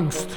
Angst.